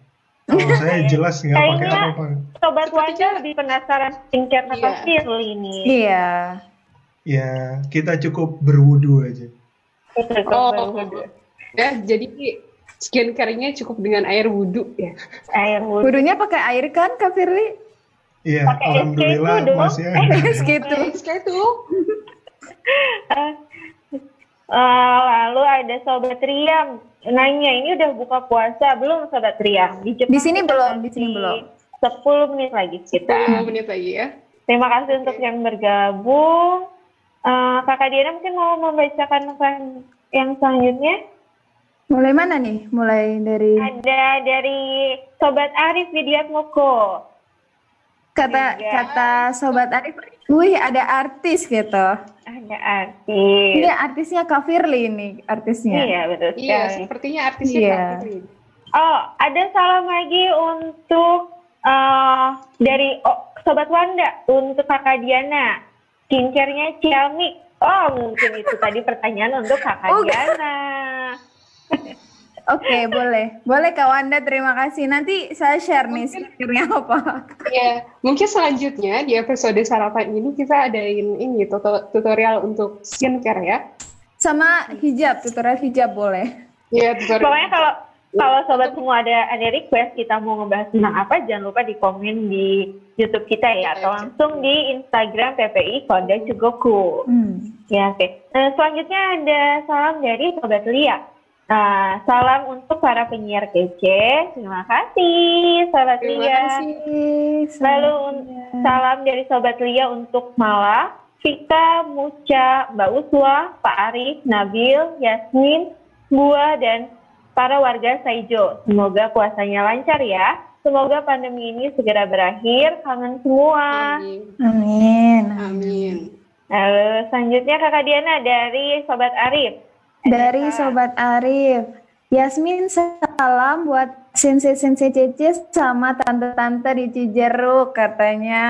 Kalau saya jelas nggak pakai Kayaknya apa-apa. Sobat Wanda lebih penasaran skincare kakak Iya. Firly nih. Iya. Ya, kita cukup berwudu aja. Oh, baru ya jadi skincare-nya cukup dengan air wudhu ya. air wudhu. Wudhunya pakai air kan, Kak Firly? Iya, Pakai alhamdulillah SK itu dong. masih ada. gitu. Kayak itu. Eh, lalu ada Sobat Riam nanya, ini udah buka puasa belum Sobat Riam? Di, Jepang Di sini belum, di sini belum. 10 menit lagi kita. 10 menit lagi ya. Terima kasih untuk yang bergabung. Eh, Kakak Diana mungkin mau membacakan yang selanjutnya? Mulai mana nih? Mulai dari Ada dari Sobat Arif Widiatmoko. Kata Tiga. kata Sobat Arif, wih ada artis gitu. Ada artis. Ini artisnya Kak Firly ini artisnya. Iya, betul Iya, sepertinya artisnya Iya. Kak Fitri. Oh, ada salam lagi untuk eh, dari oh, Sobat Wanda untuk Kakak Diana. Skincare-nya Ciamik. Oh, mungkin itu tadi pertanyaan untuk Kakak Oh, Diana. Oke, boleh. Boleh Kak Wanda, terima kasih. Nanti saya share nih skincare-nya apa. Iya, mungkin selanjutnya di episode sarapan ini kita adain ini tuto- tutorial untuk skincare ya. Sama hijab, tutorial hijab boleh. Iya, tutorial. Pokoknya kalau kalau sobat semua ada ada request kita mau ngebahas tentang apa jangan lupa di komen di YouTube kita ya atau langsung di Instagram PPI Kode Cugoku. Hmm. Ya, oke. Nah, selanjutnya ada salam dari Sobat Lia. Nah, salam untuk para penyiar kece. Terima kasih, Sobat Terima Lia. kasih. Lalu un- salam dari Sobat Lia untuk Mala, Vika, Muca, Mbak Uswa, Pak Arif, Nabil, Yasmin, Bua, dan para warga Saijo. Semoga puasanya lancar ya. Semoga pandemi ini segera berakhir. Kangen semua. Amin. Amin. Amin. Lalu selanjutnya Kakak Diana dari Sobat Arif. Dari Sobat Arif. Yasmin salam buat sensei-sensei Cece sama tante-tante di Cijeruk katanya.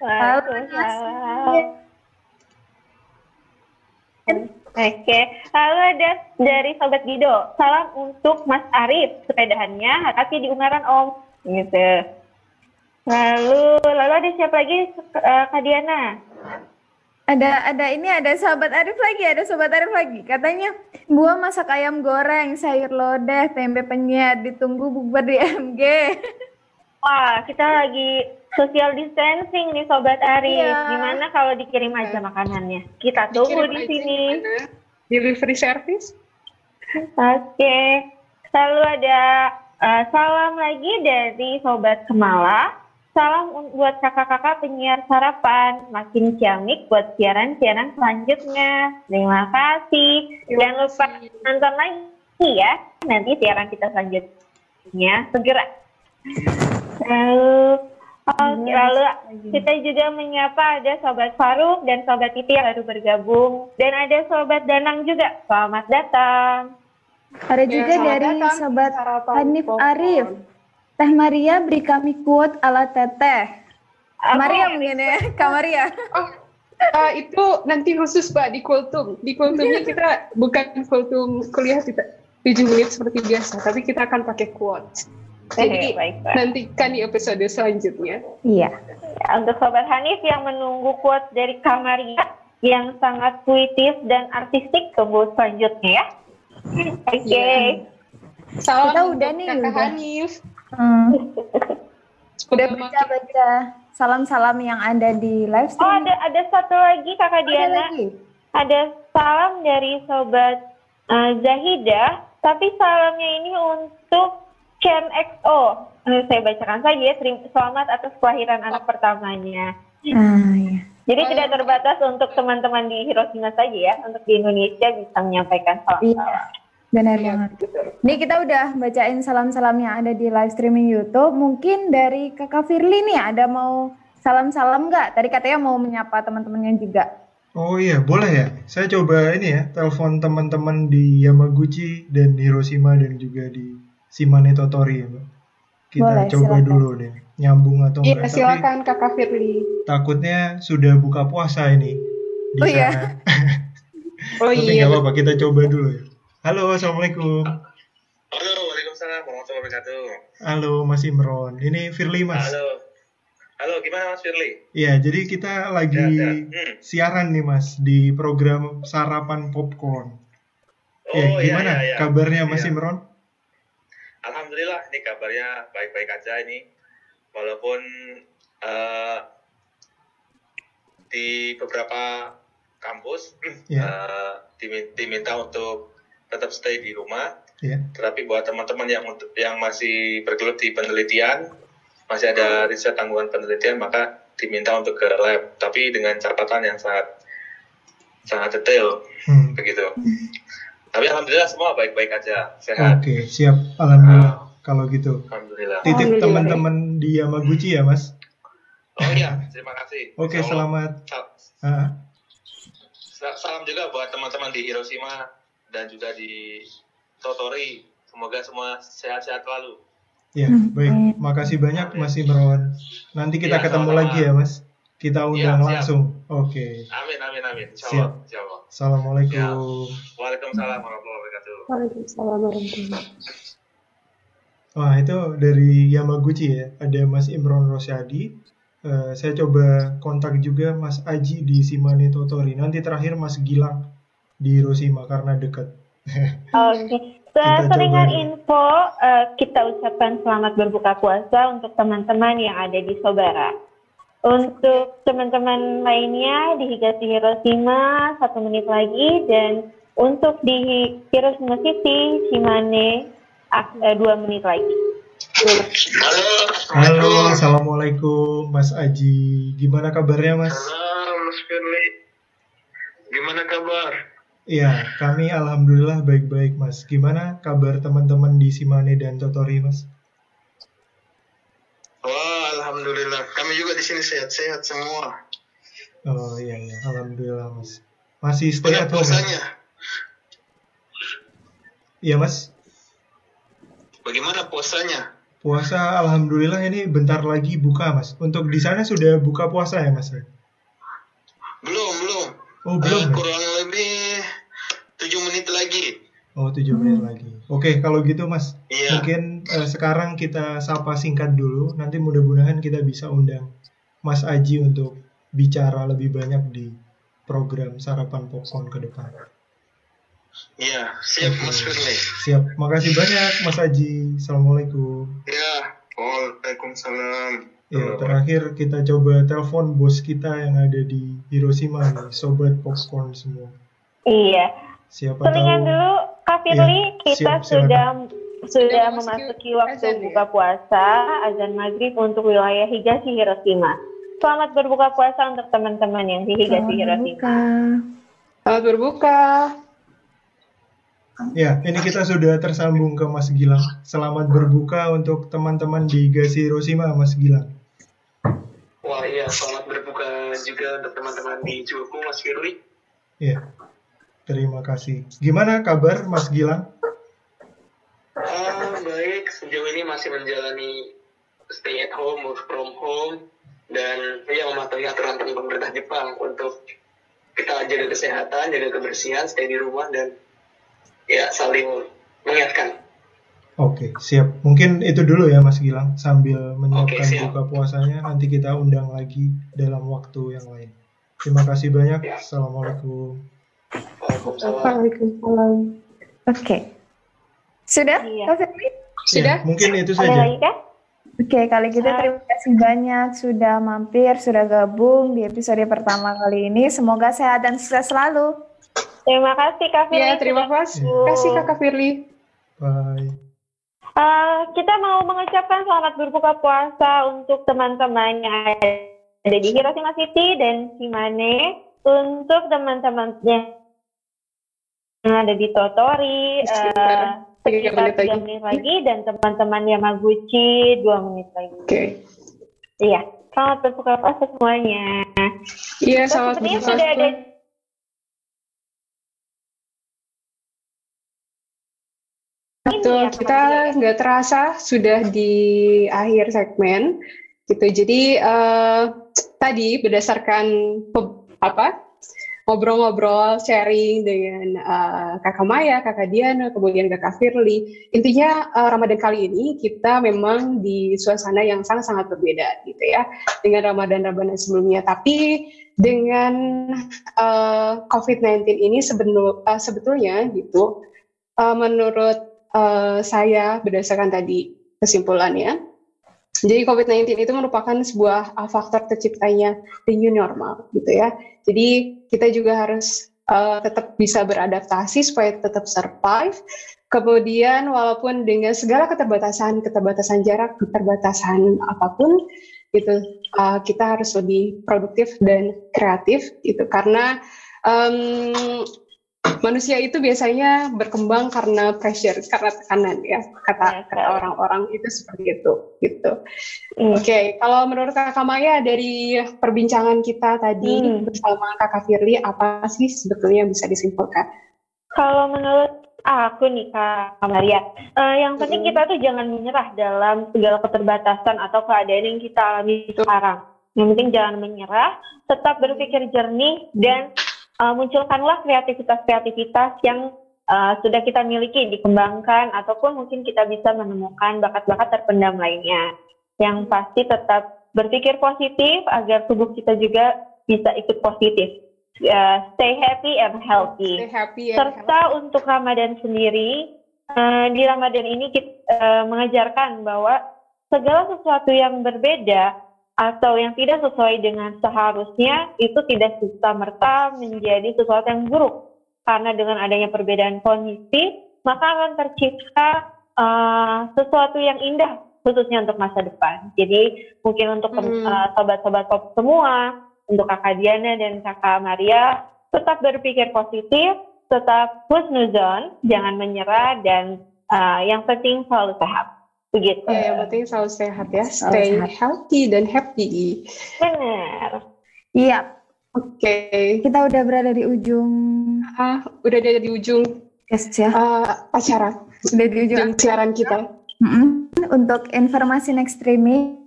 Waalaikumsalam. Oke, lalu ada dari Sobat Gido. Salam untuk Mas Arif, sepedahannya hati di Ungaran Om. Gitu. Lalu, lalu ada siapa lagi, eh, Kak Diana? Ada ada ini ada sahabat Arif lagi, ada sobat Arif lagi. Katanya buah masak ayam goreng, sayur lodeh, tempe penyet, ditunggu bubur di MG. Wah, kita lagi social distancing nih Sobat Arif. Iya. Gimana kalau dikirim aja makanannya? Kita tunggu Dikirim di sini. gimana? Delivery service? Oke, lalu ada eh, salam lagi dari Sobat Kemala. Salam buat kakak-kakak penyiar sarapan, makin ciamik buat siaran-siaran selanjutnya. Terima kasih. Jangan lupa nonton lagi ya, nanti siaran kita selanjutnya segera. Lalu, oke, lalu kita juga menyapa ada Sobat Faruk dan Sobat Titi yang baru bergabung. Dan ada Sobat Danang juga. Selamat datang. Ada Ya, juga selamat dari datang sobat Hanif. Arif. Teh Maria beri kami quote ala teteh. Aku- Maria mungkin ya, Kak Maria. Oh, eh, itu nanti khusus Pak di kultum. Di kultumnya kita bukan kultum kuliah kita 7 menit seperti biasa, tapi kita akan pakai quotes. Eh, Jadi baik, Pak. nantikan di episode selanjutnya. Iya. Ya, Untuk Sobat Hanif yang menunggu quote dari Kamaria yang sangat puitif dan artistik, tunggu selanjutnya ya. Oke. Iya. Salam Kita udah nih, udah. Hanif. Hmm. Udah baca-baca salam-salam yang ada di live Oh stream. ada ada satu lagi Kakak Ada Diana. lagi. Ada salam dari Sobat eh, Zahidah, tapi salamnya ini untuk Chen XO. Eh, saya bacakan saja ya. Terima, selamat atas kelahiran anak pertamanya. Ah, iya. Jadi Oh, tidak terbatas untuk teman-teman di Hiroshima saja ya. Untuk di Indonesia bisa menyampaikan salam. Iya. Benar Iya, banget. betul. Nih kita udah bacain salam-salam yang ada di live streaming YouTube. Mungkin dari Kakak Firly nih ada mau salam-salam nggak? Tadi katanya mau menyapa teman-temannya juga. Oh iya, boleh ya. Saya coba ini ya, telepon teman-teman di Yamaguchi dan Hiroshima dan juga di Simane Totori ya, Mbak. Kita Boleh, coba silakan. dulu deh, nyambung atau Iya, enggak. Tapi silakan Kakak Firly. takutnya sudah buka puasa ini di Oh, iya. Oh Tapi iya. nggak apa-apa, kita coba dulu ya. Halo, Assalamualaikum. Halo, Waalaikumsalam warahmatullahi wabarakatuh. Halo, Mas Imron. Ini Firly, Mas. Halo. Halo, gimana Mas Firly? Iya, jadi kita lagi Sehat, sehat. Hmm. siaran nih, Mas, di program Sarapan Popcorn. Oh, ya, iya, gimana iya, iya. kabarnya Mas Iya. Imron? Alhamdulillah, ini kabarnya baik-baik aja ini. Walaupun eh, di beberapa kampus eh, dimin- diminta untuk tetap stay di rumah, Iya. tetapi buat teman-teman yang yang masih bergelut di penelitian, masih ada riset tanggungan penelitian, maka diminta untuk ke lab, tapi dengan catatan yang sangat sangat detail Hmm. begitu. Tapi alhamdulillah semua baik-baik aja, sehat. Oke, siap. Alhamdulillah. Kalau gitu. Alhamdulillah. Titip teman-teman di Yamaguchi ya, Mas. Oh iya, terima kasih. Oke, Allah. selamat. Sal- sal- Salam juga buat teman-teman di Hiroshima dan juga di Totori. Semoga semua sehat-sehat selalu. ya, Hmm, baik. Makasih banyak Mas Imron. Nanti kita Iya, ketemu lagi ya, Mas. Kita undang siap. langsung. Oke. Amin, amin, amin. Insya Siap. Allah. Insya Allah. Assalamualaikum. Waalaikumsalam warahmatullahi wabarakatuh. Waalaikumsalam warahmatullahi Wah, itu dari Yamaguchi ya. Ada Mas Imron Rosyadi. Eh, saya coba kontak juga Mas Aji di Simane Totori. Nanti terakhir Mas Gilang di Hiroshima karena dekat. Oke. Selingan coba. info, eh, kita ucapkan selamat berbuka puasa untuk teman-teman yang ada di Sobara. Untuk teman-teman lainnya di Higashi Hiroshima, satu menit lagi. Dan untuk di Hiroshima City, Shimane, eh, dua menit lagi. Halo. Halo, Assalamualaikum Mas Aji. Gimana kabarnya Mas? Halo, Mas Firly. Gimana kabar? Iya, kami alhamdulillah baik-baik Mas. Gimana kabar teman-teman di Simane dan Totori Mas? Wah, alhamdulillah. Kami juga di sini sehat-sehat semua. Oh iya iya, alhamdulillah Mas. Masih stay Banyak at home ya? puasanya. Iya Mas. Bagaimana puasanya? Puasa alhamdulillah ini bentar lagi buka Mas. Untuk di sana sudah buka puasa ya Mas? Belum, belum. Oh belum ya? kurang lebih tujuh menit lagi. Oh tujuh menit lagi. Oke kalau gitu Mas, Iya. mungkin eh, sekarang kita sapa singkat dulu. Nanti mudah-mudahan kita bisa undang Mas Aji untuk bicara lebih banyak di program sarapan popcorn ke depan. Iya, siap Mas Firly. Siap. Makasih banyak Mas Aji. Assalamualaikum. Ya, Waalaikumsalam. Ya, terakhir kita coba telepon bos kita yang ada di Hiroshima nih, sobat popcorn semua. Iya. Siapa Selingan tahu? dulu, Kak Firly, Iya, kita siap, sudah sudah memasuki waktu azan ya? buka puasa, azan maghrib untuk wilayah Higashi Hiroshima. Selamat berbuka puasa untuk teman-teman yang di Higashi Hiroshima. Selamat berbuka. Ya, ini kita sudah tersambung ke Mas Gilang. Selamat berbuka untuk teman-teman di Higashi Hiroshima, Mas Gilang. Wah, iya, selamat berbuka juga untuk teman-teman di Juku, Mas Firly. Ya, terima kasih. Gimana kabar Mas Gilang? Ah, baik, sejauh ini masih menjalani stay at home, work from home, dan ya mematuhi aturan pemerintah Jepang untuk kita jaga kesehatan, jaga kebersihan, stay di rumah, dan ya saling mengingatkan. Oke, siap. Mungkin itu dulu ya Mas Gilang, sambil menyiapkan Oke, buka puasanya, nanti kita undang lagi dalam waktu yang lain. Terima kasih banyak. Ya. Assalamualaikum. Waalaikumsalam. Waalaikumsalam. Oke. Sudah, Iya. Sudah? Ya, mungkin itu Ada saja. lagi kan? Oke, kali gitu terima kasih banyak sudah mampir, sudah gabung di episode pertama kali ini. Semoga sehat dan sukses selalu. Terima kasih Kak Firly. Ya, terima kasih. Iya. kasih Kakak Firly. Bye. Eh, kita mau mengucapkan selamat berbuka puasa untuk teman-teman yang ada di Hiroshima City dan Shimane. Untuk teman-teman yang ada di Totori, Sekitar eh, sekitar menit lagi. tiga menit lagi, dan teman-teman Yamaguchi dua menit lagi. Oke. Iya, selamat berbuka puasa semuanya. Iya, Terus selamat berbuka sudah ada puasa. Betul, ya, kita nggak terasa sudah di akhir segmen gitu. Jadi uh, tadi berdasarkan apa ngobrol-ngobrol, sharing dengan uh, kakak Maya, kakak Diana, kemudian kakak Firly. Intinya uh, Ramadan kali ini kita memang di suasana yang sangat-sangat berbeda gitu ya dengan Ramadan-Ramadan sebelumnya. Tapi dengan uh, COVID-19 ini sebenul, uh, sebetulnya gitu, uh, menurut uh, saya berdasarkan tadi kesimpulannya, jadi COVID-19 itu merupakan sebuah faktor terciptanya the new normal gitu ya. Jadi kita juga harus uh, tetap bisa beradaptasi supaya tetap survive. Kemudian walaupun dengan segala keterbatasan, keterbatasan jarak, keterbatasan apa pun, gitu uh, kita harus lebih produktif dan kreatif gitu karena um, manusia itu biasanya berkembang karena pressure, karena tekanan ya kata kata orang-orang itu seperti itu gitu. Mm. Oke, okay. kalau menurut Kakak Maya dari perbincangan kita tadi mm. bersama Kakak Firly apa sih sebetulnya yang bisa disimpulkan? Kalau menurut aku nih Kak Maria, uh, yang penting mm. kita tuh jangan menyerah dalam segala keterbatasan atau keadaan yang kita alami sekarang. Yang penting jangan menyerah, tetap berpikir jernih dan uh, munculkanlah kreativitas-kreativitas yang uh, sudah kita miliki, dikembangkan, ataupun mungkin kita bisa menemukan bakat-bakat terpendam lainnya. Yang pasti tetap berpikir positif agar tubuh kita juga bisa ikut positif. Uh, stay happy and healthy. Stay happy and Serta healthy. untuk Ramadan sendiri, uh, di Ramadan ini kita uh, mengajarkan bahwa segala sesuatu yang berbeda atau yang tidak sesuai dengan seharusnya itu tidak serta merta menjadi sesuatu yang buruk karena dengan adanya perbedaan kondisi maka akan tercipta uh, sesuatu yang indah khususnya untuk masa depan. Jadi mungkin untuk hmm. uh, sobat-sobat pop semua, untuk kakak Diana dan kakak Maria tetap berpikir positif, tetap husnuzon, jangan menyerah dan uh, yang penting selalu sehat. Begitu. Ya, yang penting selalu sehat ya. Stay sehat. healthy dan happy. Benar. Iya. Oke. Okay. Kita udah berada di ujung. Ah, udah ada di ujung. Yes ya. Uh, acara. Udah di ujung siaran kita. Mm -hmm. Untuk informasi next streaming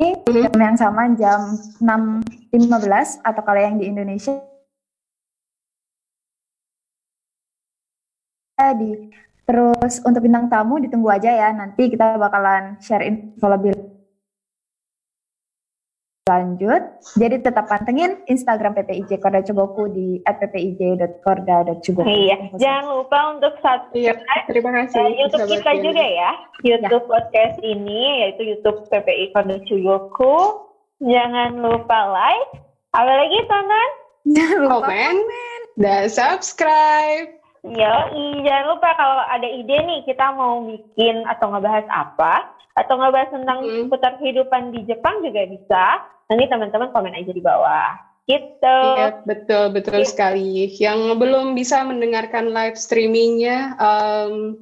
ini mm -hmm. jam yang sama jam 6.15 atau kalau yang di Indonesia di terus untuk bintang tamu ditunggu aja ya nanti kita bakalan share info lebih lanjut. Jadi tetap pantengin Instagram PPIJ Korda Cugoku di @ppij.korda.cugoku. Iya, jangan lupa untuk subscribe. Iya, terima kasih. Uh, YouTube kita ini. juga ya. YouTube ya. podcast ini yaitu YouTube PPI Korda Cugoku. Jangan lupa like. Apalagi teman? Jangan lupa komen, komen dan subscribe. Yo, jangan lupa kalau ada ide nih kita mau bikin atau ngebahas apa atau ngebahas tentang hmm. seputar kehidupan di Jepang juga bisa. Nanti teman-teman komen aja di bawah. Gitu. Iya, betul betul gitu. sekali. Yang belum bisa mendengarkan live streamingnya, um,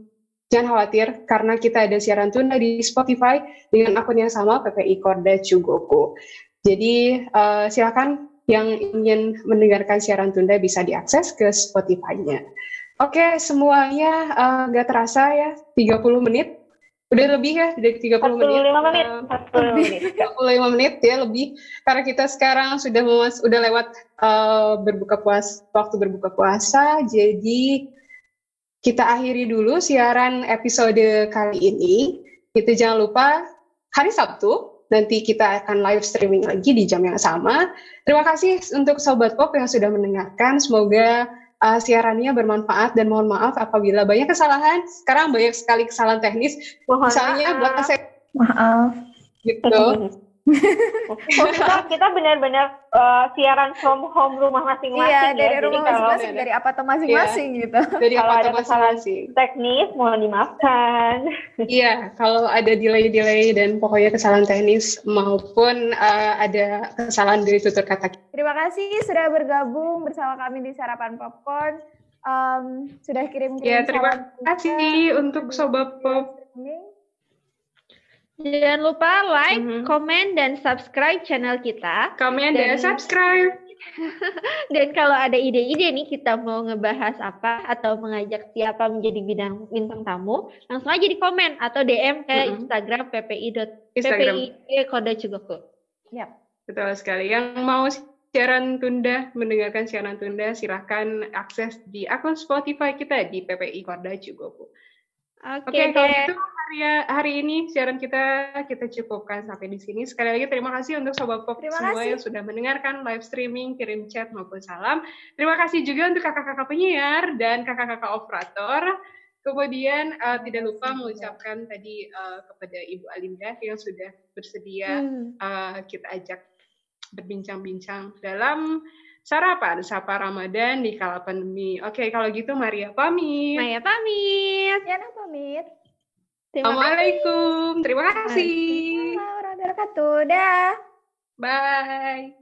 jangan khawatir karena kita ada siaran tunda di Spotify dengan akun yang sama PPI Korda Chugoku. Jadi uh, silakan yang ingin mendengarkan siaran tunda bisa diakses ke Spotify-nya. Oke, semuanya uh, nggak terasa ya, 30 menit. Udah lebih ya, dari 30 45 menit. menit. Uh, menit. 45 menit ya lebih. Karena kita sekarang sudah memas udah lewat uh, berbuka puasa, waktu berbuka puasa. Jadi kita akhiri dulu siaran episode kali ini. Itu jangan lupa hari Sabtu nanti kita akan live streaming lagi di jam yang sama. Terima kasih untuk Sobat Pop yang sudah mendengarkan. Semoga uh, siarannya bermanfaat dan mohon maaf apabila banyak kesalahan. Sekarang banyak sekali kesalahan teknis. Mohon Misalnya belakang saya maaf gitu. Oh, kita kita benar-benar uh, siaran from home rumah masing-masing iya, ya. dari rumah masing-masing, dari apartemen masing-masing iya, gitu. Dari kalau ada masing-masing. Teknis mohon dimaafkan. iya, kalau ada delay-delay dan pokoknya kesalahan teknis maupun uh, ada kesalahan dari tutur kata. Terima kasih sudah bergabung bersama kami di Sarapan Popcorn. Um, sudah kirim-kirim Ya, terima kasih untuk Sobat Pop. Jangan lupa like, mm -hmm. komen, dan subscribe channel kita. Komen dan, dan subscribe. Dan kalau ada ide-ide nih kita mau ngebahas apa atau mengajak siapa menjadi bidang bintang tamu, langsung aja di komen atau DM ke mm -hmm. Instagram ppi. Instagram. PPI Koda Cugoku. Yap. Betul sekali. Yang mau siaran tunda, mendengarkan siaran tunda, silahkan akses di akun Spotify kita di PPI Korda Cugoku. Oke, okay, okay, kalau gitu hari, hari ini siaran kita kita cukupkan sampai di sini. Sekali lagi terima kasih untuk Sobat Pop terima semua kasih. yang sudah mendengarkan live streaming, kirim chat maupun salam. Terima kasih juga untuk kakak-kakak penyiar dan kakak-kakak operator. Kemudian uh, tidak lupa mengucapkan tadi uh, kepada Ibu Alinda yang sudah bersedia hmm. uh, kita ajak berbincang-bincang dalam sarapan sapa Ramadan di kala pandemi. Oke, kalau gitu Maria pamit. Maria pamit. Yana pamit. Assalamualaikum. Terima kasih. Assalamualaikum warahmatullahi wabarakatuh. Dah. Bye.